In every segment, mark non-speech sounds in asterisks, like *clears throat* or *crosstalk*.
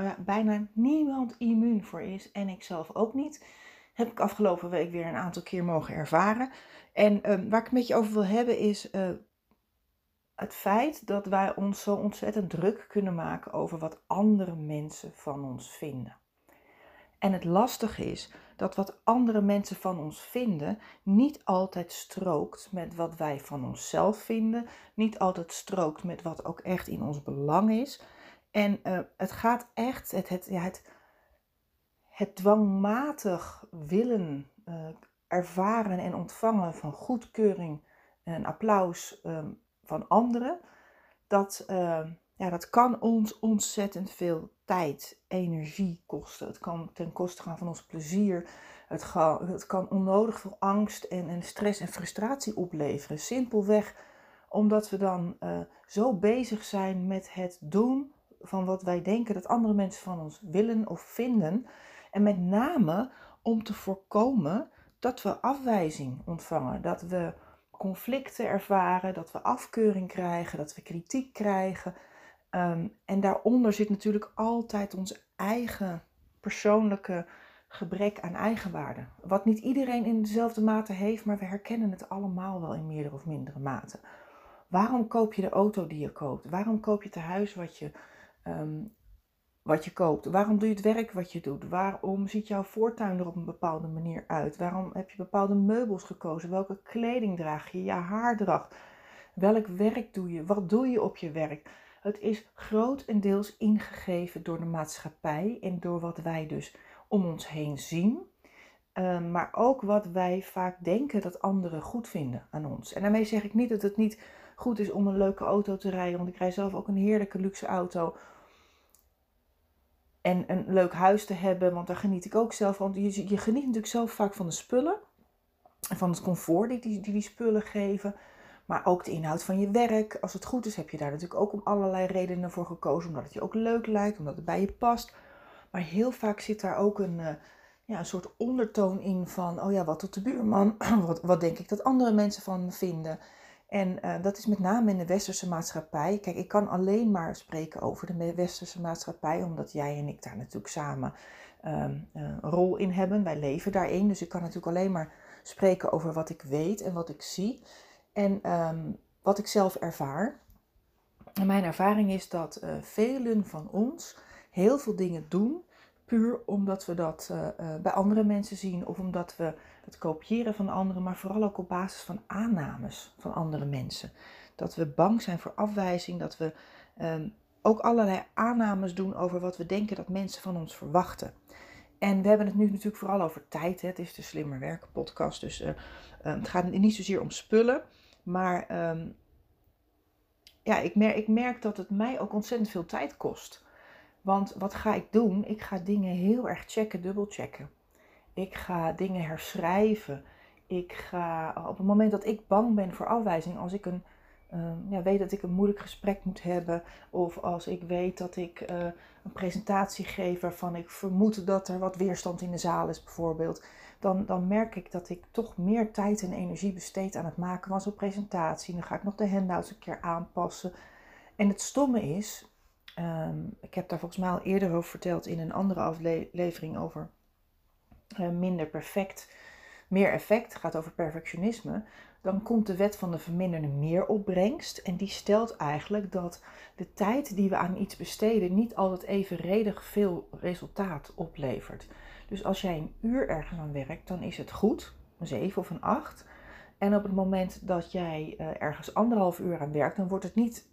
ja, bijna niemand immuun voor is en ik zelf ook niet. Heb ik afgelopen week weer een aantal keer mogen ervaren. En ehm, waar ik het met je over wil hebben is uh, het feit dat wij ons zo ontzettend druk kunnen maken over wat andere mensen van ons vinden. En het lastige is dat wat andere mensen van ons vinden niet altijd strookt met wat wij van onszelf vinden, niet altijd strookt met wat ook echt in ons belang is. En uh, het gaat echt, het, het, ja, het, het dwangmatig willen uh, ervaren en ontvangen van goedkeuring en applaus um, van anderen, dat, uh, ja, dat kan ons ontzettend veel tijd, energie kosten. Het kan ten koste gaan van ons plezier. Het, kan onnodig veel angst en, en, stress en frustratie opleveren. Simpelweg omdat we dan uh, zo bezig zijn met het doen van wat wij denken dat andere mensen van ons willen of vinden. En met name om te voorkomen dat we afwijzing ontvangen, dat we conflicten ervaren, dat we afkeuring krijgen, dat we kritiek krijgen. Um, en daaronder zit natuurlijk altijd ons eigen persoonlijke gebrek aan eigenwaarde. Wat niet iedereen in dezelfde mate heeft, maar we herkennen het allemaal wel in meerdere of mindere mate. Waarom koop je de auto die je koopt? Waarom koop je het huis wat je, um, wat je koopt? Waarom doe je het werk wat je doet? Waarom ziet jouw voortuin er op een bepaalde manier uit? Waarom heb je bepaalde meubels gekozen? Welke kleding draag je? Je haardracht? Welk werk doe je? Wat doe je op je werk? Het is grotendeels ingegeven door de maatschappij en door wat wij dus om ons heen zien. Ehm, maar ook wat wij vaak denken dat anderen goed vinden aan ons. En daarmee zeg ik niet dat het niet goed is om een leuke auto te rijden, want ik rij zelf ook een heerlijke luxe auto. En een leuk huis te hebben, want daar geniet ik ook zelf van. Je, je geniet natuurlijk zelf vaak van de spullen en van het comfort die die, die, spullen geven. Maar ook de inhoud van je werk. Als het goed is, heb je daar natuurlijk ook om allerlei redenen voor gekozen. Omdat het je ook leuk lijkt, omdat het bij je past. Maar heel vaak zit daar ook een, uh, ja, een soort ondertoon in van: oh ja, wat tot de buurman? *clears throat* wat, wat denk ik dat andere mensen van vinden? En uh, dat is met name in de westerse maatschappij. Kijk, ik kan alleen maar spreken over de westerse maatschappij, omdat jij en ik daar natuurlijk samen um, een rol in hebben. Wij leven daarin, dus ik kan natuurlijk alleen maar spreken over wat ik weet en wat ik zie. En um, wat ik zelf ervaar. En mijn ervaring is dat uh, velen van ons heel veel dingen doen puur omdat we dat uh, uh, bij andere mensen zien of omdat we het kopiëren van anderen, maar vooral ook op basis van aannames van andere mensen. Dat we bang zijn voor afwijzing, dat we um, ook allerlei aannames doen over wat we denken dat mensen van ons verwachten. En we hebben het nu natuurlijk vooral over tijd. Hè. Het is de Slimmer Werken podcast, dus uh, het gaat niet zozeer om spullen. Maar um, ja, ik ik merk dat het mij ook ontzettend veel tijd kost. Want wat ga ik doen? Ik ga dingen heel erg checken, dubbelchecken. Ik ga dingen herschrijven. Ik ga op het moment dat ik bang ben voor afwijzing, als ik een, uh, ja, weet dat ik een moeilijk gesprek moet hebben, of als ik weet dat ik uh, een presentatie geef waarvan ik vermoed dat er wat weerstand in de zaal is, bijvoorbeeld, dan, dan merk ik dat ik toch meer tijd en energie besteed aan het maken van zo'n presentatie. Dan ga ik nog de handouts een keer aanpassen. En het stomme is, um, ik heb daar volgens mij al eerder over verteld in een andere aflevering over uh, minder perfect meer effect, gaat over perfectionisme, dan komt de wet van de verminderde meeropbrengst. En die stelt eigenlijk dat de tijd die we aan iets besteden niet altijd evenredig veel resultaat oplevert. Dus als jij een uur ergens aan werkt, dan is het goed, een 7 of een 8. En op het moment dat jij uh, ergens anderhalf uur aan werkt, dan wordt het niet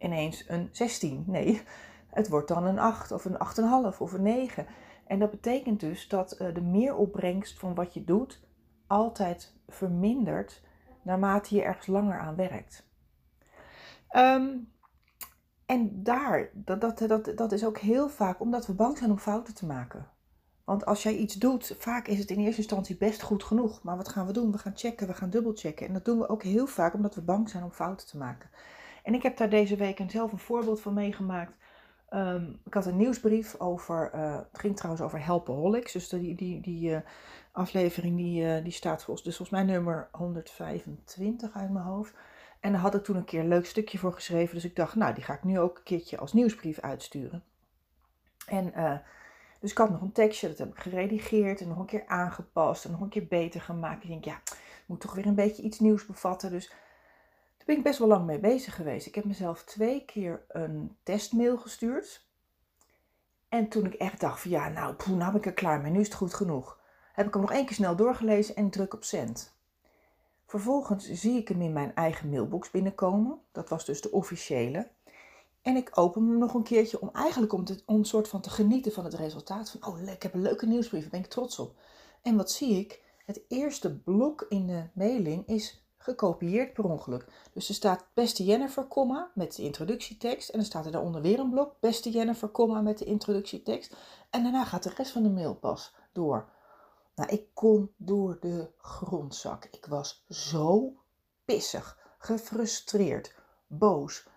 ineens een 16. Nee, het wordt dan een 8 of een 8,5 of een 9. En dat betekent dus dat uh, de meeropbrengst van wat je doet altijd vermindert naarmate je ergens langer aan werkt. Um, en daar, dat, dat, dat, dat is ook heel vaak omdat we bang zijn om fouten te maken. Want als jij iets doet, vaak is het in eerste instantie best goed genoeg. Maar wat gaan we doen? We gaan checken, we gaan dubbelchecken. En dat doen we ook heel vaak omdat we bang zijn om fouten te maken. En ik heb daar deze week zelf een voorbeeld van meegemaakt. Um, ik had een nieuwsbrief over, uh, het ging trouwens over Helpaholics. Dus die, die, die uh, aflevering die, uh, die staat volgens, dus volgens mij nummer 125 uit mijn hoofd. En daar had ik toen een keer een leuk stukje voor geschreven. Dus ik dacht, nou die ga ik nu ook een keertje als nieuwsbrief uitsturen. En dus ik had nog een tekstje, dat heb ik geredigeerd en nog een keer aangepast en nog een keer beter gemaakt. Ik denk, ja, moet toch weer een beetje iets nieuws bevatten. Dus daar ben ik best wel lang mee bezig geweest. Ik heb mezelf twee keer een testmail gestuurd. En toen ik echt dacht van ja, nou, poeh, nou ik er klaar mee, nu is het goed genoeg. Heb ik hem nog één keer snel doorgelezen en druk op send. Vervolgens zie ik hem in mijn eigen mailbox binnenkomen. Dat was dus de officiële. En ik open hem nog een keertje om eigenlijk om, te, om soort van te genieten van het resultaat. Van, oh, ik heb een leuke nieuwsbrief, daar ben ik trots op. En wat zie ik? Het eerste blok in de mailing is gekopieerd per ongeluk. Dus er staat beste Jennifer, comma, met de introductietekst. En dan staat er daaronder weer een blok, beste Jennifer, comma, met de introductietekst. En daarna gaat de rest van de mail pas door. Nou, ik kon door de grondzak. Ik was zo pissig, gefrustreerd, boos.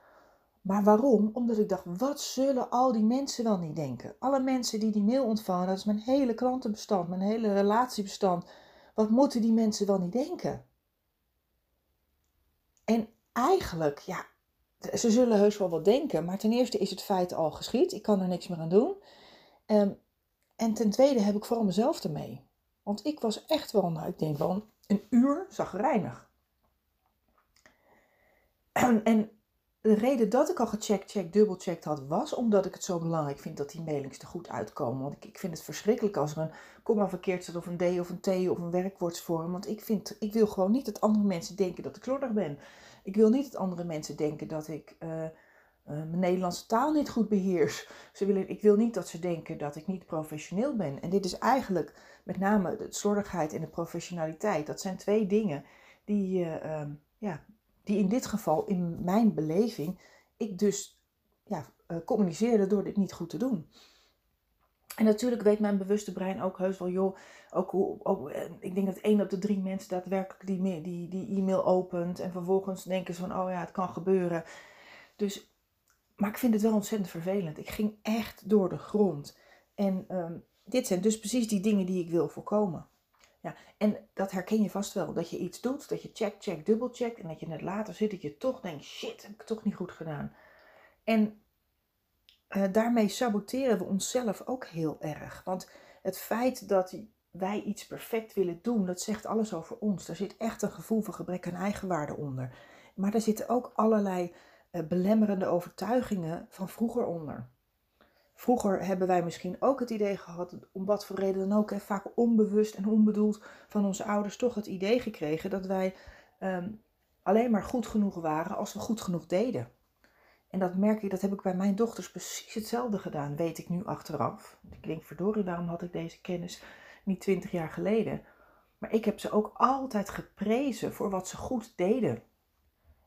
Maar waarom? Omdat ik dacht, wat zullen al die mensen wel niet denken? Alle mensen die die mail ontvangen, dat is mijn hele klantenbestand, mijn hele relatiebestand. Wat moeten die mensen wel niet denken? En eigenlijk, ja, ze zullen heus wel wat denken, maar ten eerste is het feit al geschied. Ik kan er niks meer aan doen. Um, en ten tweede heb ik vooral mezelf ermee. Want ik was echt wel, nou, ik denk wel een uur zagrijnig. *clears throat* En de reden dat ik al gecheckt, check, dubbelcheckt had, was omdat ik het zo belangrijk vind dat die mailings er goed uitkomen. Want ik, ik vind het verschrikkelijk als er een komma verkeerd staat of een D of een T of een werkwoordsvorm. Want ik, vind, ik wil gewoon niet dat andere mensen denken dat ik slordig ben. Ik wil niet dat andere mensen denken dat ik uh, uh, mijn Nederlandse taal niet goed beheers. Ze willen, ik wil niet dat ze denken dat ik niet professioneel ben. En dit is eigenlijk met name de slordigheid en de professionaliteit. Dat zijn twee dingen die, uh, ja, die in dit geval, in mijn beleving, ik dus ja, uh, communiceerde door dit niet goed te doen. En natuurlijk weet mijn bewuste brein ook heus wel, joh, ook, ook, eh, ik denk dat één op de drie mensen daadwerkelijk die, die, die e-mail opent en vervolgens denken ze van, oh ja, het kan gebeuren. Dus, maar ik vind het wel ontzettend vervelend. Ik ging echt door de grond. En um, dit zijn dus precies die dingen die ik wil voorkomen. Ja, en dat herken je vast wel. Dat je iets doet, dat je check, check, dubbelcheckt. En dat je net later zit dat je toch denkt, shit, heb ik toch niet goed gedaan. En uh, daarmee saboteren we onszelf ook heel erg. Want het feit dat wij iets perfect willen doen, dat zegt alles over ons. Daar zit echt een gevoel van gebrek aan eigenwaarde onder. Maar daar zitten ook allerlei uh, belemmerende overtuigingen van vroeger onder. Vroeger hebben wij misschien ook het idee gehad, om wat voor reden dan ook, vaak onbewust en onbedoeld van onze ouders, toch het idee gekregen dat wij um, alleen maar goed genoeg waren als we goed genoeg deden. En dat merk ik, dat heb ik bij mijn dochters precies hetzelfde gedaan, weet ik nu achteraf. Ik denk, verdorie, waarom had ik deze kennis niet twintig jaar geleden? Maar ik heb ze ook altijd geprezen voor wat ze goed deden.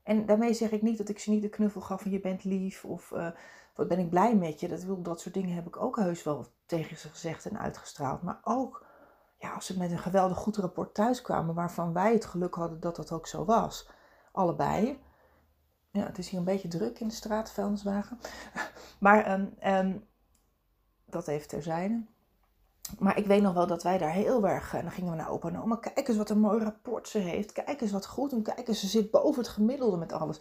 En daarmee zeg ik niet dat ik ze niet de knuffel gaf van je bent lief of uh, wat ben ik blij met je. Dat, wil, dat soort dingen heb ik ook heus wel tegen ze gezegd en uitgestraald. Maar ook ja, als ze met een geweldig goed rapport thuis kwamen waarvan wij het geluk hadden dat dat ook zo was. Allebei. Ja, het is hier een beetje druk in de straat, vuilniswagen. *laughs* Maar um, um, dat even terzijde. Maar ik weet nog wel dat wij daar heel erg. En dan gingen we naar opa en oma. Kijk eens wat een mooi rapport ze heeft. Kijk eens wat goed. En kijk eens, ze zit boven het gemiddelde met alles.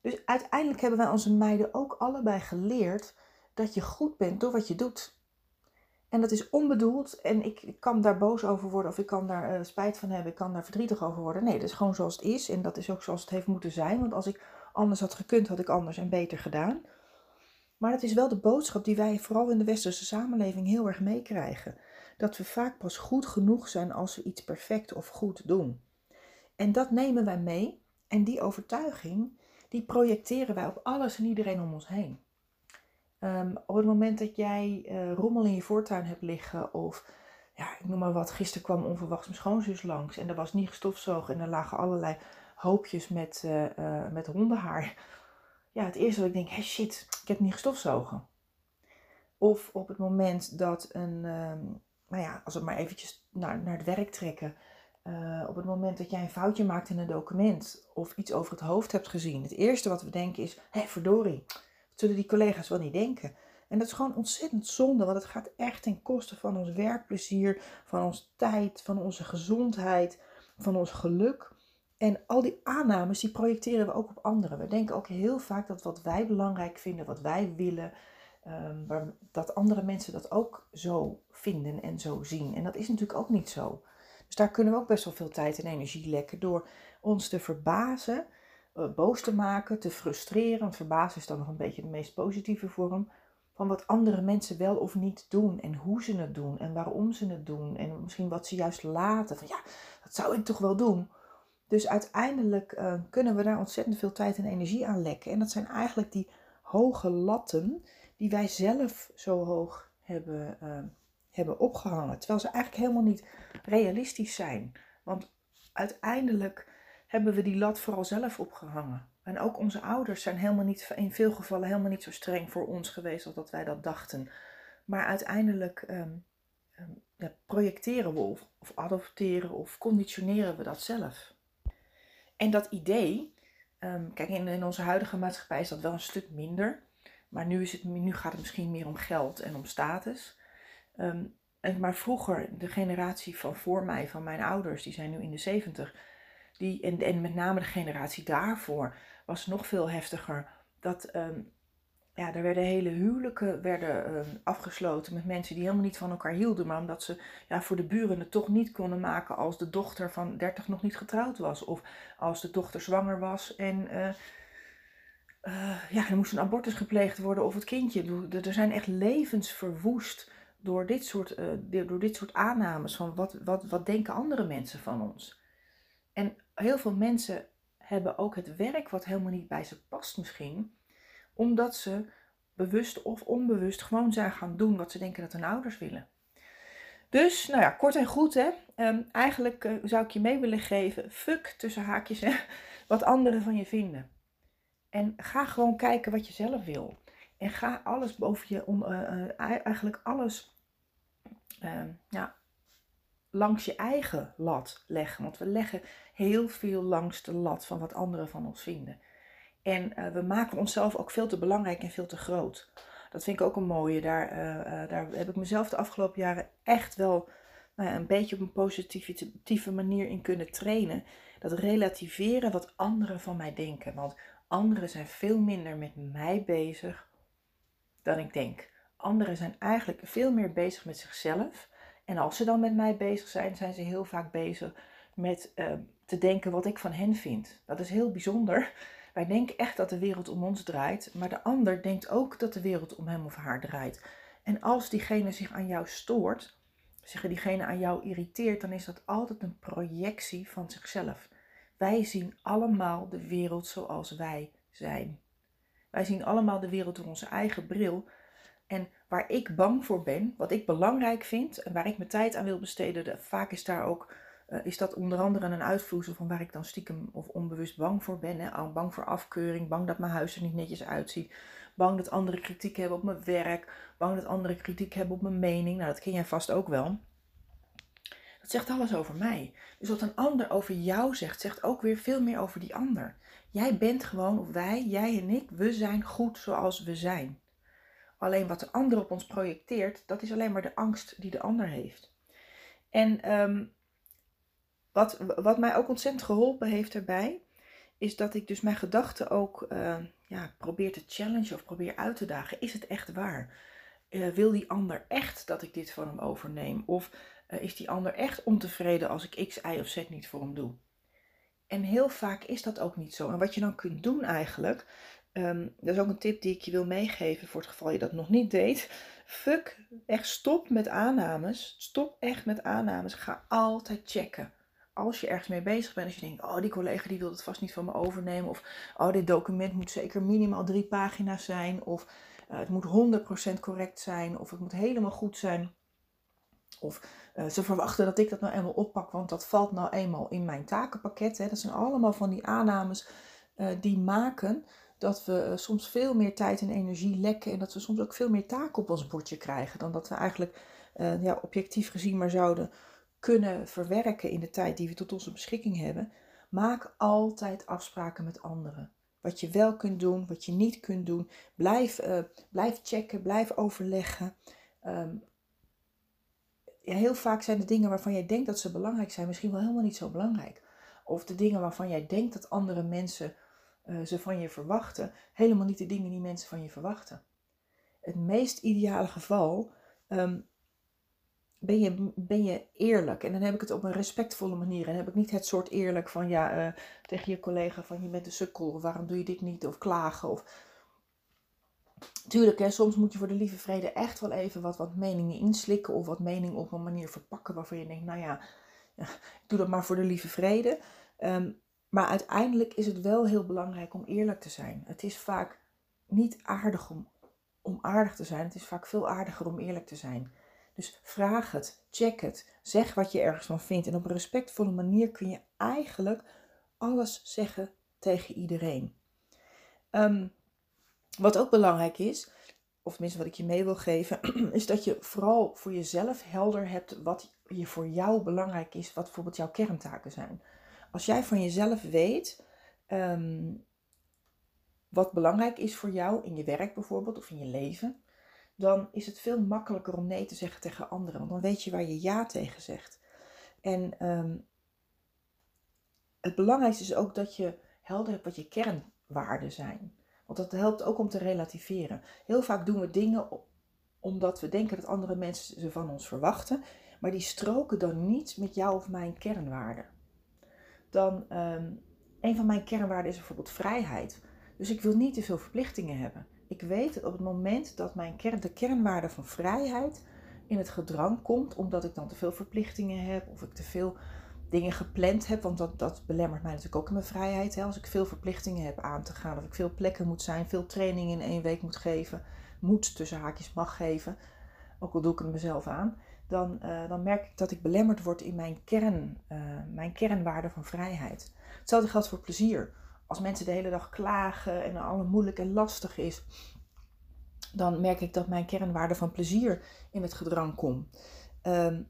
Dus uiteindelijk hebben wij onze meiden ook allebei geleerd dat je goed bent door wat je doet. En dat is onbedoeld en ik, ik kan daar boos over worden of ik kan daar uh, spijt van hebben, ik kan daar verdrietig over worden. Nee, dat is gewoon zoals het is en dat is ook zoals het heeft moeten zijn. Want als ik anders had gekund, had ik anders en beter gedaan. Maar het is wel de boodschap die wij vooral in de westerse samenleving heel erg meekrijgen. Dat we vaak pas goed genoeg zijn als we iets perfect of goed doen. En dat nemen wij mee en die overtuiging, die projecteren wij op alles en iedereen om ons heen. Um, op het moment dat jij uh, rommel in je voortuin hebt liggen of ja, ik noem maar wat, gisteren kwam onverwachts mijn schoonzus langs en er was niet gestofzogen en er lagen allerlei hoopjes met, uh, met hondenhaar. Ja, het eerste wat ik denk, hey shit, ik heb niet gestofzogen. Of op het moment dat een, um, nou ja, als we maar eventjes naar, naar het werk trekken. Op het moment dat jij een foutje maakt in een document of iets over het hoofd hebt gezien. Het eerste wat we denken is, hé verdorie, zullen die collega's wel niet denken. En dat is gewoon ontzettend zonde, want het gaat echt ten koste van ons werkplezier, van onze tijd, van onze gezondheid, van ons geluk. En al die aannames, die projecteren we ook op anderen. We denken ook heel vaak dat wat wij belangrijk vinden, wat wij willen, um, dat andere mensen dat ook zo vinden en zo zien. En dat is natuurlijk ook niet zo. Dus daar kunnen we ook best wel veel tijd en energie lekken door ons te verbazen uh, boos te maken, te frustreren. Want verbazen is dan nog een beetje de meest positieve vorm. Van wat andere mensen wel of niet doen. En hoe ze het doen. En waarom ze het doen. En misschien wat ze juist laten. Van ja, dat zou ik toch wel doen. Dus uiteindelijk uh, kunnen we daar ontzettend veel tijd en energie aan lekken. En dat zijn eigenlijk die hoge latten die wij zelf zo hoog hebben, uh, hebben opgehangen. Terwijl ze eigenlijk helemaal niet realistisch zijn. Want uiteindelijk hebben we die lat vooral zelf opgehangen. En ook onze ouders zijn helemaal niet, in veel gevallen helemaal niet zo streng voor ons geweest als dat wij dat dachten. Maar uiteindelijk um, ja, projecteren we of, adopteren of conditioneren we dat zelf. En dat idee, um, kijk in, in, onze huidige maatschappij is dat wel een stuk minder. Maar nu, is het, nu gaat het misschien meer om geld en om status. En, maar vroeger, de generatie van voor mij, van mijn ouders, die zijn nu in de zeventig die, en, met name de generatie daarvoor was nog veel heftiger. Dat um, ja, er werden hele huwelijken werden, um, afgesloten met mensen die helemaal niet van elkaar hielden. Maar omdat ze ja, voor de buren het toch niet konden maken als de dochter van 30 nog niet getrouwd was. Of als de dochter zwanger was en uh, uh, ja, er moest een abortus gepleegd worden of het kindje. Er zijn echt levens verwoest door dit soort, uh, door dit soort aannames van wat, wat, wat denken andere mensen van ons. En heel veel mensen hebben ook het werk wat helemaal niet bij ze past misschien, omdat ze bewust of onbewust gewoon zijn gaan doen wat ze denken dat hun ouders willen. Dus, nou ja, kort en goed, hè. Um, eigenlijk uh, zou ik je mee willen geven, fuck tussen haakjes, hè, *laughs* wat anderen van je vinden. En ga gewoon kijken wat je zelf wil. En ga alles boven je, om, uh, uh, eigenlijk alles ehm, ja, langs je eigen lat leggen. Want we leggen heel veel langs de lat van wat anderen van ons vinden. En we maken onszelf ook veel te belangrijk en veel te groot. Dat vind ik ook een mooie. Daar, daar heb ik mezelf de afgelopen jaren echt wel nou een beetje op een positieve manier in kunnen trainen. Dat relativeren wat anderen van mij denken. Want anderen zijn veel minder met mij bezig dan ik denk. Anderen zijn eigenlijk veel meer bezig met zichzelf en als ze dan met mij bezig zijn, zijn ze heel vaak bezig met uh, te denken wat ik van hen vind. Dat is heel bijzonder. Wij denken echt dat de wereld om ons draait, maar de ander denkt ook dat de wereld om hem of haar draait. En als diegene zich aan jou stoort, zich diegene aan jou irriteert, dan is dat altijd een projectie van zichzelf. Wij zien allemaal de wereld zoals wij zijn. Wij zien allemaal de wereld door onze eigen bril. En waar ik bang voor ben, wat ik belangrijk vind en waar ik mijn tijd aan wil besteden, vaak is daar ook, uh, is dat onder andere een uitvloeisel van waar ik dan stiekem of onbewust bang voor ben. Hè? Bang voor afkeuring, bang dat mijn huis er niet netjes uitziet, bang dat anderen kritiek hebben op mijn werk, bang dat anderen kritiek hebben op mijn mening. Nou, dat ken jij vast ook wel. Dat zegt alles over mij. Dus wat een ander over jou zegt, zegt ook weer veel meer over die ander. Jij bent gewoon, of wij, jij en ik, we zijn goed zoals we zijn. Alleen wat de ander op ons projecteert, dat is alleen maar de angst die de ander heeft. En um, wat, wat mij ook ontzettend geholpen heeft daarbij, is dat ik dus mijn gedachten ook uh, ja, probeer te challengen of probeer uit te dagen. Is het echt waar? eh, wil die ander echt dat ik dit van hem overneem? Of eh, is die ander echt ontevreden als ik X, Y of Z niet voor hem doe? En heel vaak is dat ook niet zo. En wat je dan kunt doen eigenlijk, um, dat is ook een tip die ik je wil meegeven voor het geval je dat nog niet deed. Fuck, echt stop met aannames. Stop echt met aannames. Ga altijd checken. Als je ergens mee bezig bent, als je denkt, oh die collega die wil het vast niet van me overnemen. Of oh dit document moet zeker minimaal drie pagina's zijn. Of uh, het moet 100% correct zijn. Of het moet helemaal goed zijn. Of uh, ze verwachten dat ik dat nou eenmaal oppak, want dat valt nou eenmaal in mijn takenpakket. Hè. Dat zijn allemaal van die aannames uh, die maken dat we uh, soms veel meer tijd en energie lekken. En dat we soms ook veel meer taken op ons bordje krijgen. Dan dat we eigenlijk ja, objectief gezien maar zouden kunnen verwerken in de tijd die we tot onze beschikking hebben. Maak altijd afspraken met anderen. Wat je wel kunt doen, wat je niet kunt doen. Blijf, blijf checken, blijf overleggen. Um, ja, heel vaak zijn de dingen waarvan jij denkt dat ze belangrijk zijn, misschien wel helemaal niet zo belangrijk. Of de dingen waarvan jij denkt dat andere mensen uh, ze van je verwachten, helemaal niet de dingen die mensen van je verwachten. Het meest ideale geval um, ben, je, ben je eerlijk. En dan heb ik het op een respectvolle manier. En heb ik niet het soort eerlijk van ja, uh, tegen je collega van je bent een sukkel, waarom doe je dit niet, of klagen. Of Tuurlijk, hè, soms moet je voor de lieve vrede echt wel even wat, wat meningen inslikken of wat meningen op een manier verpakken waarvan je denkt, nou ja, ik doe dat maar voor de lieve vrede. Um, maar uiteindelijk is het wel heel belangrijk om eerlijk te zijn. Het is vaak niet aardig om, om aardig te zijn. Het is vaak veel aardiger om eerlijk te zijn. Dus vraag het, check het, zeg wat je ergens van vindt. En op een respectvolle manier kun je eigenlijk alles zeggen tegen iedereen. Um, wat ook belangrijk is, of tenminste wat ik je mee wil geven, *clears throat* is dat je vooral voor jezelf helder hebt wat je voor jou belangrijk is, wat bijvoorbeeld jouw kerntaken zijn. Als jij van jezelf weet um, wat belangrijk is voor jou in je werk bijvoorbeeld of in je leven, dan is het veel makkelijker om nee te zeggen tegen anderen, want dan weet je waar je ja tegen zegt. En um, het belangrijkste is ook dat je helder hebt wat je kernwaarden zijn. Want dat helpt ook om te relativeren. Heel vaak doen we dingen omdat we denken dat andere mensen ze van ons verwachten, maar die stroken dan niet met jou of mijn kernwaarden. Dan, um, een van mijn kernwaarden is bijvoorbeeld vrijheid. Dus ik wil niet te veel verplichtingen hebben. Ik weet dat op het moment dat mijn kern, de kernwaarde van vrijheid in het gedrang komt, omdat ik dan te veel verplichtingen heb of ik te veel dingen gepland heb, want dat, dat belemmert mij natuurlijk ook in mijn vrijheid. Hè? Als ik veel verplichtingen heb aan te gaan, of ik veel plekken moet zijn, veel trainingen in één week moet geven, moet tussen haakjes mag geven, ook al doe ik het mezelf aan, dan, uh, dan merk ik dat ik belemmerd word in mijn kern, uh, mijn kernwaarde van vrijheid. Hetzelfde geldt voor plezier. Als mensen de hele dag klagen en alles moeilijk en lastig is, dan merk ik dat mijn kernwaarde van plezier in het gedrang komt. Um,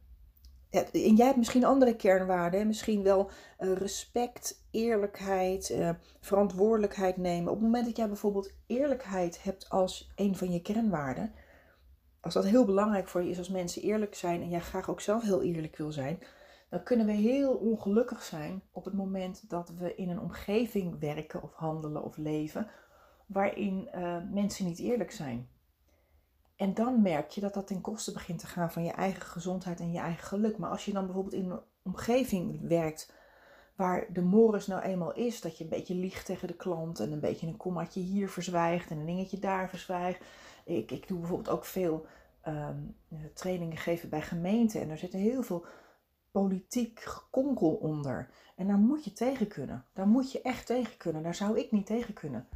en jij hebt misschien andere kernwaarden, misschien wel uh, respect, eerlijkheid, uh, verantwoordelijkheid nemen. Op het moment dat jij bijvoorbeeld eerlijkheid hebt als een van je kernwaarden, als dat heel belangrijk voor je is als mensen eerlijk zijn en jij graag ook zelf heel eerlijk wil zijn, dan kunnen we heel ongelukkig zijn op het moment dat we in een omgeving werken of handelen of leven waarin uh, mensen niet eerlijk zijn. En dan merk je dat dat ten koste begint te gaan van je eigen gezondheid en je eigen geluk. Maar als je dan bijvoorbeeld in een omgeving werkt waar de morris nou eenmaal is, dat je een beetje liegt tegen de klant en een beetje een kommaatje hier verzwijgt en een dingetje daar verzwijgt. Ik, ik doe bijvoorbeeld ook veel um, trainingen geven bij gemeenten en er zitten heel veel politiek gekonkel onder. En daar moet je tegen kunnen. Daar moet je echt tegen kunnen. Daar zou ik niet tegen kunnen.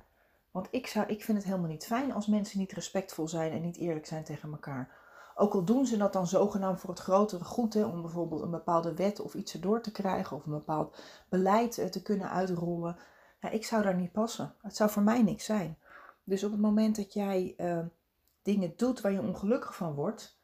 Want ik, zou, ik vind het helemaal niet fijn als mensen niet respectvol zijn en niet eerlijk zijn tegen elkaar. Ook al doen ze dat dan zogenaamd voor het grotere goed, hè, om bijvoorbeeld een bepaalde wet of iets erdoor te krijgen of een bepaald beleid eh, te kunnen uitrollen. Ik zou daar niet passen. Het zou voor mij niks zijn. Dus op het moment dat jij uh, dingen doet waar je ongelukkig van wordt,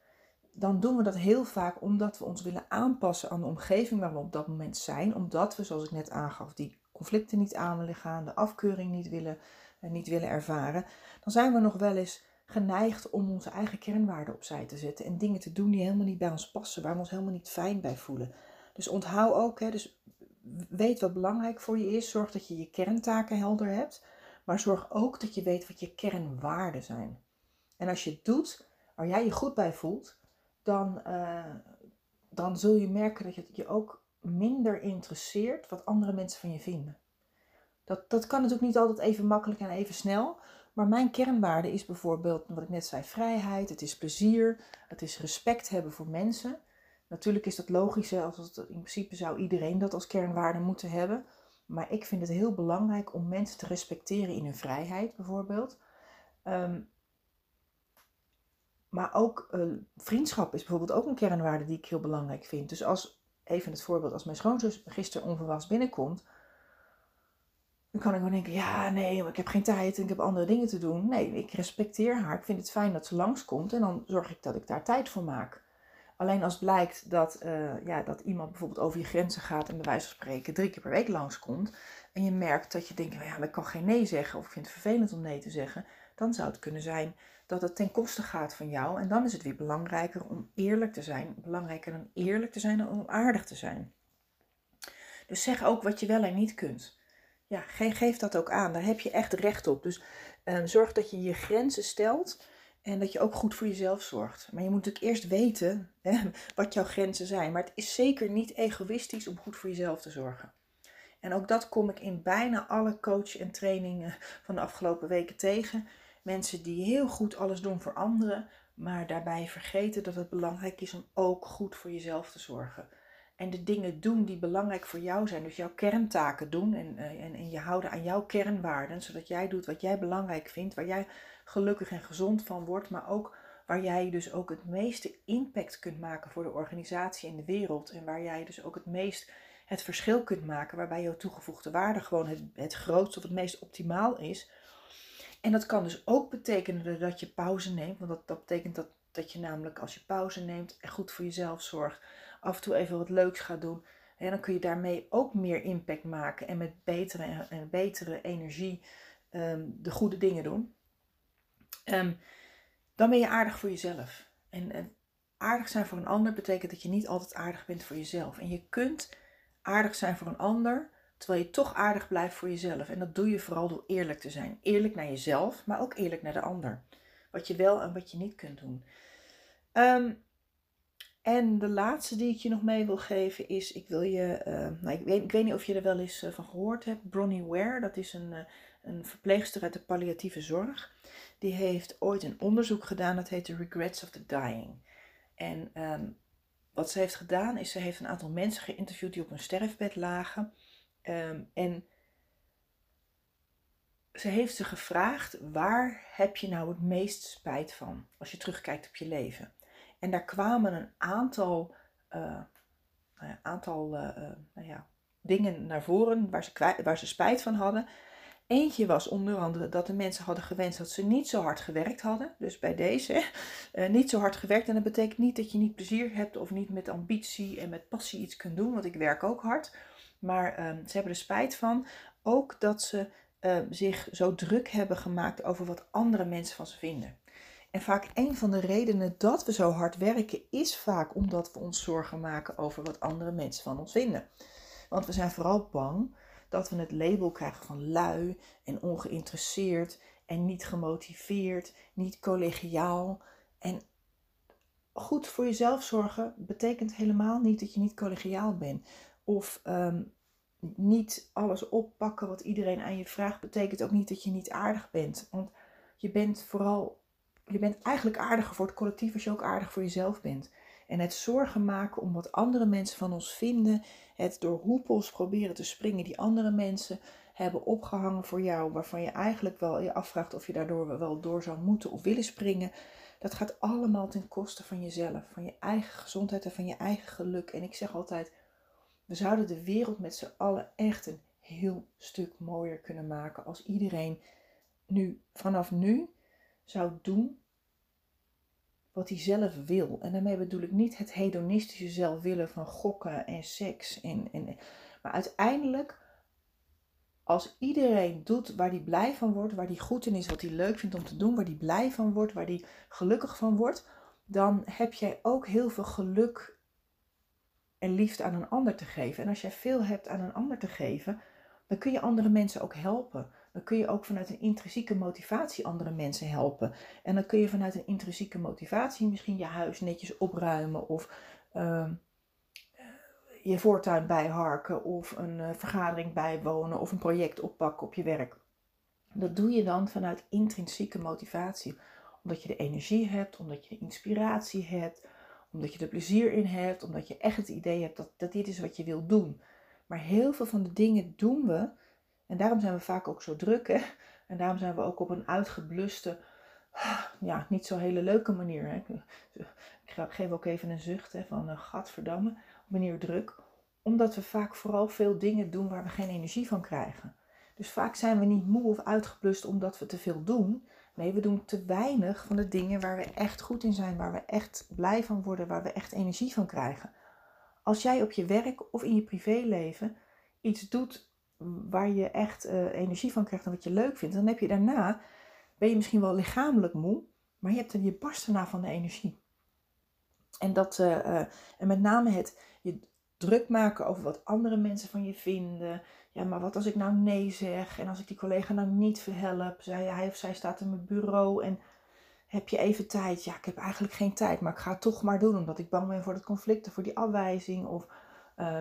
dan doen we dat heel vaak omdat we ons willen aanpassen aan de omgeving waar we op dat moment zijn. Omdat we, zoals ik net aangaf, die conflicten niet aan willen gaan, de afkeuring niet willen en niet willen ervaren, dan zijn we nog wel eens geneigd om onze eigen kernwaarden opzij te zetten en dingen te doen die helemaal niet bij ons passen, waar we ons helemaal niet fijn bij voelen. Dus onthoud ook, hè, dus weet wat belangrijk voor je is, zorg dat je je kerntaken helder hebt, maar zorg ook dat je weet wat je kernwaarden zijn. En als je het doet, waar jij je goed bij voelt, dan, eh, dan zul je merken dat het je ook minder interesseert wat andere mensen van je vinden. Dat, dat kan natuurlijk niet altijd even makkelijk en even snel. Maar mijn kernwaarde is bijvoorbeeld, wat ik net zei, vrijheid, het is plezier, het is respect hebben voor mensen. Natuurlijk is dat logisch, als in principe zou iedereen dat als kernwaarde moeten hebben. Maar ik vind het heel belangrijk om mensen te respecteren in hun vrijheid, bijvoorbeeld. Ehm, maar ook uh, vriendschap is bijvoorbeeld ook een kernwaarde die ik heel belangrijk vind. Dus als, even het voorbeeld, als mijn schoonzus gisteren onverwachts binnenkomt, dan kan ik wel denken, ja, nee, ik heb geen tijd en ik heb andere dingen te doen. Nee, ik respecteer haar. Ik vind het fijn dat ze langskomt en dan zorg ik dat ik daar tijd voor maak. Alleen als blijkt dat, uh, ja, dat iemand bijvoorbeeld over je grenzen gaat en bij wijze van spreken drie keer per week langskomt. En je merkt dat je denkt, ja, ik kan geen nee zeggen of ik vind het vervelend om nee te zeggen. Dan zou het kunnen zijn dat het ten koste gaat van jou. En dan is het weer belangrijker om eerlijk te zijn. Belangrijker dan eerlijk te zijn dan om aardig te zijn. Dus zeg ook wat je wel en niet kunt ja, geef dat ook aan. Daar heb je echt recht op. Dus ehm, zorg dat je je grenzen stelt en dat je ook goed voor jezelf zorgt. Maar je moet natuurlijk eerst weten hè, *laughs* wat jouw grenzen zijn. Maar het is zeker niet egoïstisch om goed voor jezelf te zorgen. En ook dat kom ik in bijna alle coach- en trainingen *laughs* van de afgelopen weken tegen. Mensen die heel goed alles doen voor anderen, maar daarbij vergeten dat het belangrijk is om ook goed voor jezelf te zorgen en de dingen doen die belangrijk voor jou zijn. Dus jouw kerntaken doen en, eh, en, en je houden aan jouw kernwaarden, zodat jij doet wat jij belangrijk vindt, waar jij gelukkig en gezond van wordt, maar ook waar jij dus ook het meeste impact kunt maken voor de organisatie en de wereld en waar jij dus ook het meest het verschil kunt maken, waarbij jouw toegevoegde waarde gewoon het, het grootste of het meest optimaal is. En dat kan dus ook betekenen dat je pauze neemt, want dat, dat betekent dat, dat je namelijk als je pauze neemt en goed voor jezelf zorgt, af en toe even wat leuks gaat doen. En dan kun je daarmee ook meer impact maken en met betere en betere energie ehm, de goede dingen doen. Um, dan ben je aardig voor jezelf. En, en aardig zijn voor een ander betekent dat je niet altijd aardig bent voor jezelf. En je kunt aardig zijn voor een ander, terwijl je toch aardig blijft voor jezelf. En dat doe je vooral door eerlijk te zijn. Eerlijk naar jezelf, maar ook eerlijk naar de ander. Wat je wel en wat je niet kunt doen. Um, en de laatste die ik je nog mee wil geven is, ik wil je, uh, nou, ik, weet, ik weet niet of je er wel eens uh, van gehoord hebt, Bronnie Ware, dat is een, uh, een verpleegster uit de palliatieve zorg. Die heeft ooit een onderzoek gedaan, dat heet The Regrets of the Dying. En um, wat ze heeft gedaan is, ze heeft een aantal mensen geïnterviewd die op een sterfbed lagen. Um, en ze heeft ze gevraagd, waar heb je nou het meest spijt van als je terugkijkt op je leven? En daar kwamen een aantal, uh, aantal uh, nou ja, dingen naar voren waar ze, waar ze spijt van hadden. Eentje was onder andere dat de mensen hadden gewenst dat ze niet zo hard gewerkt hadden. Dus bij deze, *laughs* niet zo hard gewerkt. En dat betekent niet dat je niet plezier hebt of niet met ambitie en met passie iets kunt doen. Want ik werk ook hard. Maar uh, ze hebben er spijt van. Ook dat ze zich zo druk hebben gemaakt over wat andere mensen van ze vinden. En vaak een van de redenen dat we zo hard werken is vaak omdat we ons zorgen maken over wat andere mensen van ons vinden. Want we zijn vooral bang dat we het label krijgen van lui en ongeïnteresseerd en niet gemotiveerd, niet collegiaal. En goed voor jezelf zorgen betekent helemaal niet dat je niet collegiaal bent. Of um, niet alles oppakken wat iedereen aan je vraagt, betekent ook niet dat je niet aardig bent. Want je bent vooral je bent eigenlijk aardiger voor het collectief als je ook aardig voor jezelf bent. En het zorgen maken om wat andere mensen van ons vinden, het door hoepels proberen te springen die andere mensen hebben opgehangen voor jou, waarvan je eigenlijk wel je afvraagt of je daardoor wel door zou moeten of willen springen. Dat gaat allemaal ten koste van jezelf, van je eigen gezondheid en van je eigen geluk. En ik zeg altijd, we zouden de wereld met z'n allen echt een heel stuk mooier kunnen maken als iedereen nu, vanaf nu, zou doen wat hij zelf wil. En daarmee bedoel ik niet het hedonistische zelf willen van gokken en seks. En, en, maar uiteindelijk, als iedereen doet waar hij blij van wordt, waar hij goed in is, wat hij leuk vindt om te doen, waar hij blij van wordt, waar hij gelukkig van wordt, dan heb jij ook heel veel geluk en liefde aan een ander te geven. En als jij veel hebt aan een ander te geven, dan kun je andere mensen ook helpen. Dan kun je ook vanuit een intrinsieke motivatie andere mensen helpen. En dan kun je vanuit een intrinsieke motivatie misschien je huis netjes opruimen of uh, je voortuin bijharken of een uh, vergadering bijwonen of een project oppakken op je werk. Dat doe je dan vanuit intrinsieke motivatie. Omdat je de energie hebt, omdat je de inspiratie hebt, omdat je er plezier in hebt, omdat je echt het idee hebt dat, dat dit is wat je wil doen. Maar heel veel van de dingen doen we, en daarom zijn we vaak ook zo druk, hè? en daarom zijn we ook op een uitgebluste, ja, niet zo hele leuke manier. Hè? Ik geef ook even een zucht hè, van uh, gadverdamme, manier druk. Omdat we vaak vooral veel dingen doen waar we geen energie van krijgen. Dus vaak zijn we niet moe of uitgeblust omdat we te veel doen. Nee, we doen te weinig van de dingen waar we echt goed in zijn, waar we echt blij van worden, waar we echt energie van krijgen. Als jij op je werk of in je privéleven iets doet waar je echt uh, energie van krijgt en wat je leuk vindt, dan heb je daarna, ben je misschien wel lichamelijk moe, maar je hebt er je barst erna van de energie. En, dat, uh, uh, en met name het je druk maken over wat andere mensen van je vinden. Ja, maar wat als ik nou nee zeg en als ik die collega nou niet verhelp? Zij, hij of zij staat in mijn bureau en heb je even tijd? Ja, ik heb eigenlijk geen tijd, maar ik ga het toch maar doen omdat ik bang ben voor het conflict of voor die afwijzing. Of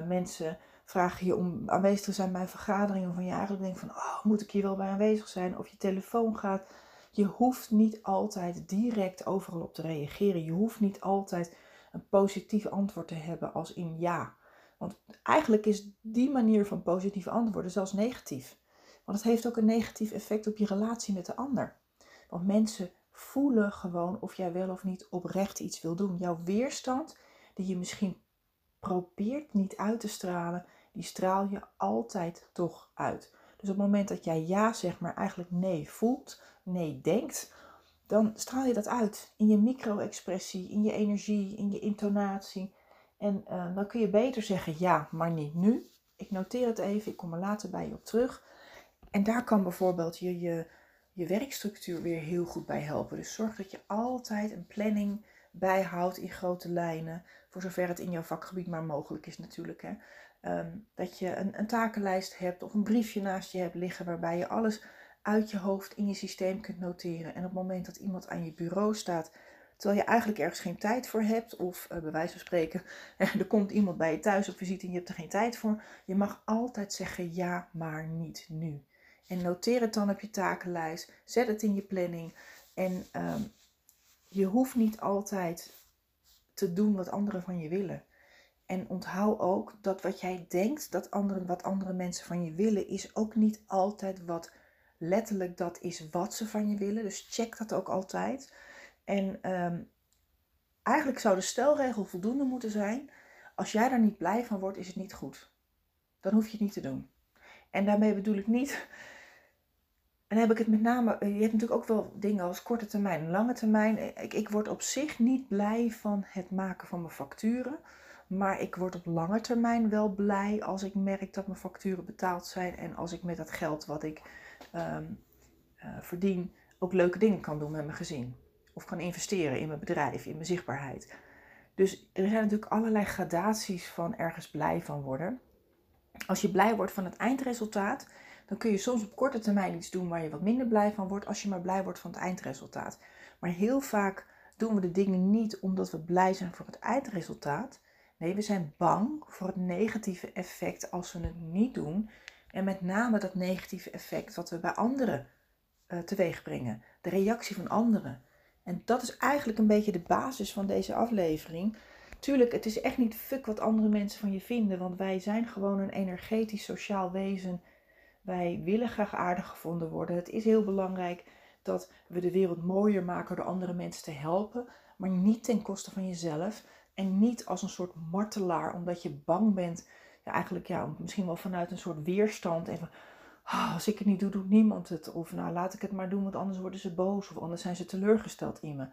mensen vragen je om aanwezig te zijn bij een vergadering van je eigenlijk denkt van, oh, moet ik hier wel bij aanwezig zijn? Of je telefoon gaat. Je hoeft niet altijd direct overal op te reageren. Je hoeft niet altijd een positief antwoord te hebben als in ja. Want eigenlijk is die manier van positief antwoorden zelfs negatief. Want het heeft ook een negatief effect op je relatie met de ander. Want mensen voelen gewoon of jij wel of niet oprecht iets wil doen. Jouw weerstand, die je misschien probeert niet uit te stralen, die straal je altijd toch uit. Dus op het moment dat jij ja zegt, maar eigenlijk nee voelt, nee denkt, dan straal je dat uit in je micro-expressie, in je energie, in je intonatie. En uh, dan kun je beter zeggen ja, maar niet nu. Ik noteer het even, ik kom er later bij je op terug. En daar kan bijvoorbeeld je, je, je werkstructuur weer heel goed bij helpen. Dus zorg dat je altijd een planning bijhoudt in grote lijnen. Voor zover het in jouw vakgebied maar mogelijk is natuurlijk. Hè. Um, dat je een, een takenlijst hebt of een briefje naast je hebt liggen waarbij je alles uit je hoofd in je systeem kunt noteren. En op het moment dat iemand aan je bureau staat, terwijl je eigenlijk ergens geen tijd voor hebt, of uh, bij wijze van spreken, *laughs* er komt iemand bij je thuis op visite en je hebt er geen tijd voor, je mag altijd zeggen ja, maar niet nu. En noteer het dan op je takenlijst, zet het in je planning. En um, je hoeft niet altijd te doen wat anderen van je willen. En onthoud ook dat wat jij denkt dat anderen, wat andere mensen van je willen, is ook niet altijd wat letterlijk dat is wat ze van je willen. Dus check dat ook altijd. En um, eigenlijk zou de stelregel voldoende moeten zijn. Als jij daar niet blij van wordt, is het niet goed. Dan hoef je het niet te doen. En daarmee bedoel ik niet. En heb ik het met name. Je hebt natuurlijk ook wel dingen als korte termijn lange termijn. Ik, ik word op zich niet blij van het maken van mijn facturen. Maar ik word op lange termijn wel blij als ik merk dat mijn facturen betaald zijn. En als ik met dat geld wat ik um, uh, verdien ook leuke dingen kan doen met mijn gezin. Of kan investeren in mijn bedrijf, in mijn zichtbaarheid. Dus er zijn natuurlijk allerlei gradaties van ergens blij van worden. Als je blij wordt van het eindresultaat, dan kun je soms op korte termijn iets doen waar je wat minder blij van wordt, als je maar blij wordt van het eindresultaat. Maar heel vaak doen we de dingen niet omdat we blij zijn voor het eindresultaat. Nee, we zijn bang voor het negatieve effect als we het niet doen. En met name dat negatieve effect wat we bij anderen uh, teweeg brengen. De reactie van anderen. En dat is eigenlijk een beetje de basis van deze aflevering. Tuurlijk, het is echt niet fuck wat andere mensen van je vinden. Want wij zijn gewoon een energetisch sociaal wezen. Wij willen graag aardig gevonden worden. Het is heel belangrijk dat we de wereld mooier maken door andere mensen te helpen. Maar niet ten koste van jezelf. En niet als een soort martelaar, omdat je bang bent ja, eigenlijk ja, misschien wel vanuit een soort weerstand. Even, oh, als ik het niet doe, doet niemand het. Of nou, laat ik het maar doen, want anders worden ze boos. Of anders zijn ze teleurgesteld in me.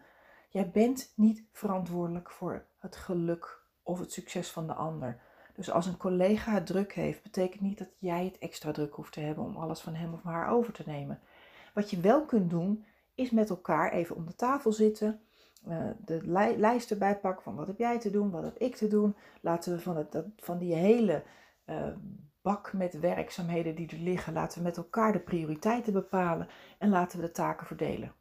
Jij bent niet verantwoordelijk voor het geluk of het succes van de ander. Dus als een collega het druk heeft, betekent niet dat jij het extra druk hoeft te hebben om alles van hem of haar over te nemen. Wat je wel kunt doen, is met elkaar even om de tafel zitten de li lijst erbij pakken van wat heb jij te doen, wat heb ik te doen. Laten we van, het, van die hele uh, bak met werkzaamheden die er liggen. Laten we met elkaar de prioriteiten bepalen en laten we de taken verdelen.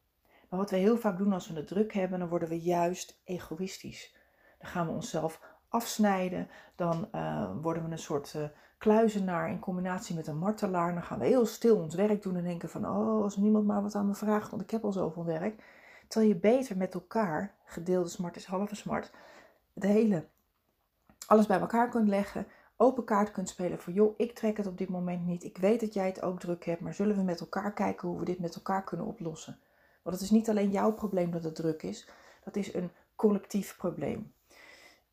Maar wat we heel vaak doen als we het druk hebben, dan worden we juist egoïstisch. Dan gaan we onszelf afsnijden, dan uh, worden we een soort uh, kluizenaar in combinatie met een martelaar. Dan gaan we heel stil ons werk doen en denken van, oh, als niemand maar wat aan me vraagt, want ik heb al zoveel werk. Terwijl je beter met elkaar, gedeelde smart is halve smart, de hele, alles bij elkaar kunt leggen, open kaart kunt spelen voor, joh, ik trek het op dit moment niet. Ik weet dat jij het ook druk hebt, maar zullen we met elkaar kijken hoe we dit met elkaar kunnen oplossen? Want het is niet alleen jouw probleem dat het druk is, dat is een collectief probleem.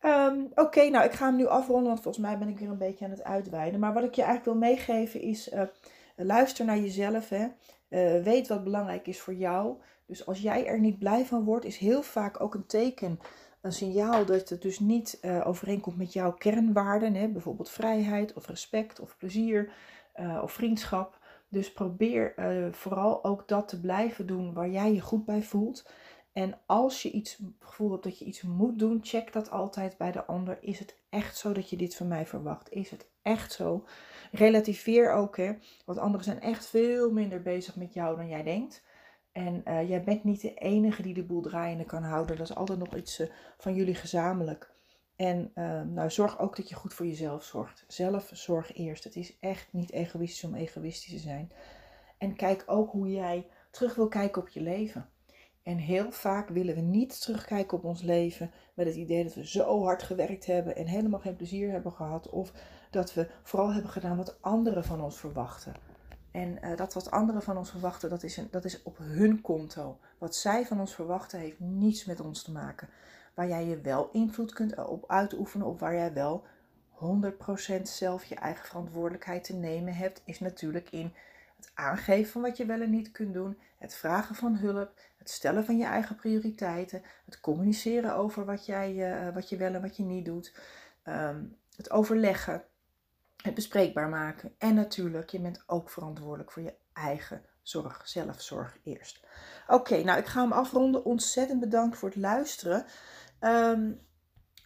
Um, Oké, nou ik ga hem nu afronden, want volgens mij ben ik weer een beetje aan het uitweiden. Maar wat ik je eigenlijk wil meegeven is, uh, luister naar jezelf. Hè. Uh, weet wat belangrijk is voor jou. Dus als jij er niet blij van wordt, is heel vaak ook een teken, een signaal dat het dus niet uh, overeenkomt met jouw kernwaarden. Hè. Bijvoorbeeld vrijheid of respect of plezier of vriendschap. Dus probeer vooral ook dat te blijven doen waar jij je goed bij voelt. En als je iets gevoel hebt dat je iets moet doen, check dat altijd bij de ander. Is het echt zo dat je dit van mij verwacht? Is het echt zo? Relativeer ook, hè? Want anderen zijn echt veel minder bezig met jou dan jij denkt. En uh, jij bent niet de enige die de boel draaiende kan houden. Dat is altijd nog iets uh, van jullie gezamenlijk. En uh, nou, zorg ook dat je goed voor jezelf zorgt. Zelf zorg eerst. Het is echt niet egoïstisch om egoïstisch te zijn. En kijk ook hoe jij terug wil kijken op je leven. En heel vaak willen we niet terugkijken op ons leven met het idee dat we zo hard gewerkt hebben en helemaal geen plezier hebben gehad. Of dat we vooral hebben gedaan wat anderen van ons verwachten. En uh, dat wat anderen van ons verwachten, dat is, een, dat is op hun konto. Wat zij van ons verwachten heeft niets met ons te maken. Waar jij je wel invloed kunt eh, op uitoefenen, of waar jij wel 100% zelf je eigen verantwoordelijkheid te nemen hebt, is natuurlijk in het aangeven van wat je wel en niet kunt doen, het vragen van hulp, het stellen van je eigen prioriteiten, het communiceren over wat, jij, uh, wat je wel en wat je niet doet, um, het overleggen, het bespreekbaar maken. En natuurlijk, je bent ook verantwoordelijk voor je eigen zorg, zelfzorg eerst. Oké, nou ik ga hem afronden. Ontzettend bedankt voor het luisteren. Um,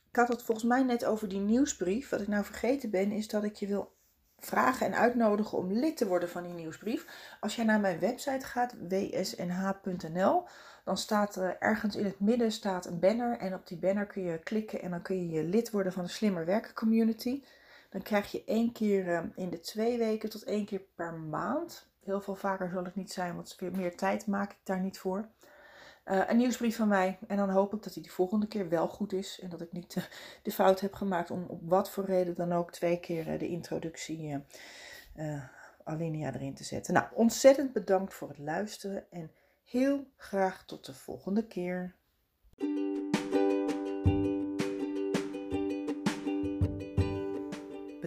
ik had het volgens mij net over die nieuwsbrief. Wat ik nou vergeten ben, is dat ik je wil vragen en uitnodigen om lid te worden van die nieuwsbrief. Als jij naar mijn website gaat, wsnh.nl, dan staat er ergens in het midden staat een banner. En op die banner kun je klikken en dan kun je, je lid worden van de Slimmer Werken Community. Dan krijg je één keer eh, in de twee weken tot één keer per maand. Heel veel vaker zal het niet zijn, want meer tijd maak ik daar niet voor. Uh, een nieuwsbrief van mij. En dan hoop ik dat hij de volgende keer wel goed is. En dat ik niet uh, *laughs* de fout heb gemaakt om op wat voor reden dan ook twee keer uh, de introductie alinea erin te zetten. Nou, ontzettend bedankt voor het luisteren. En heel graag tot de volgende keer.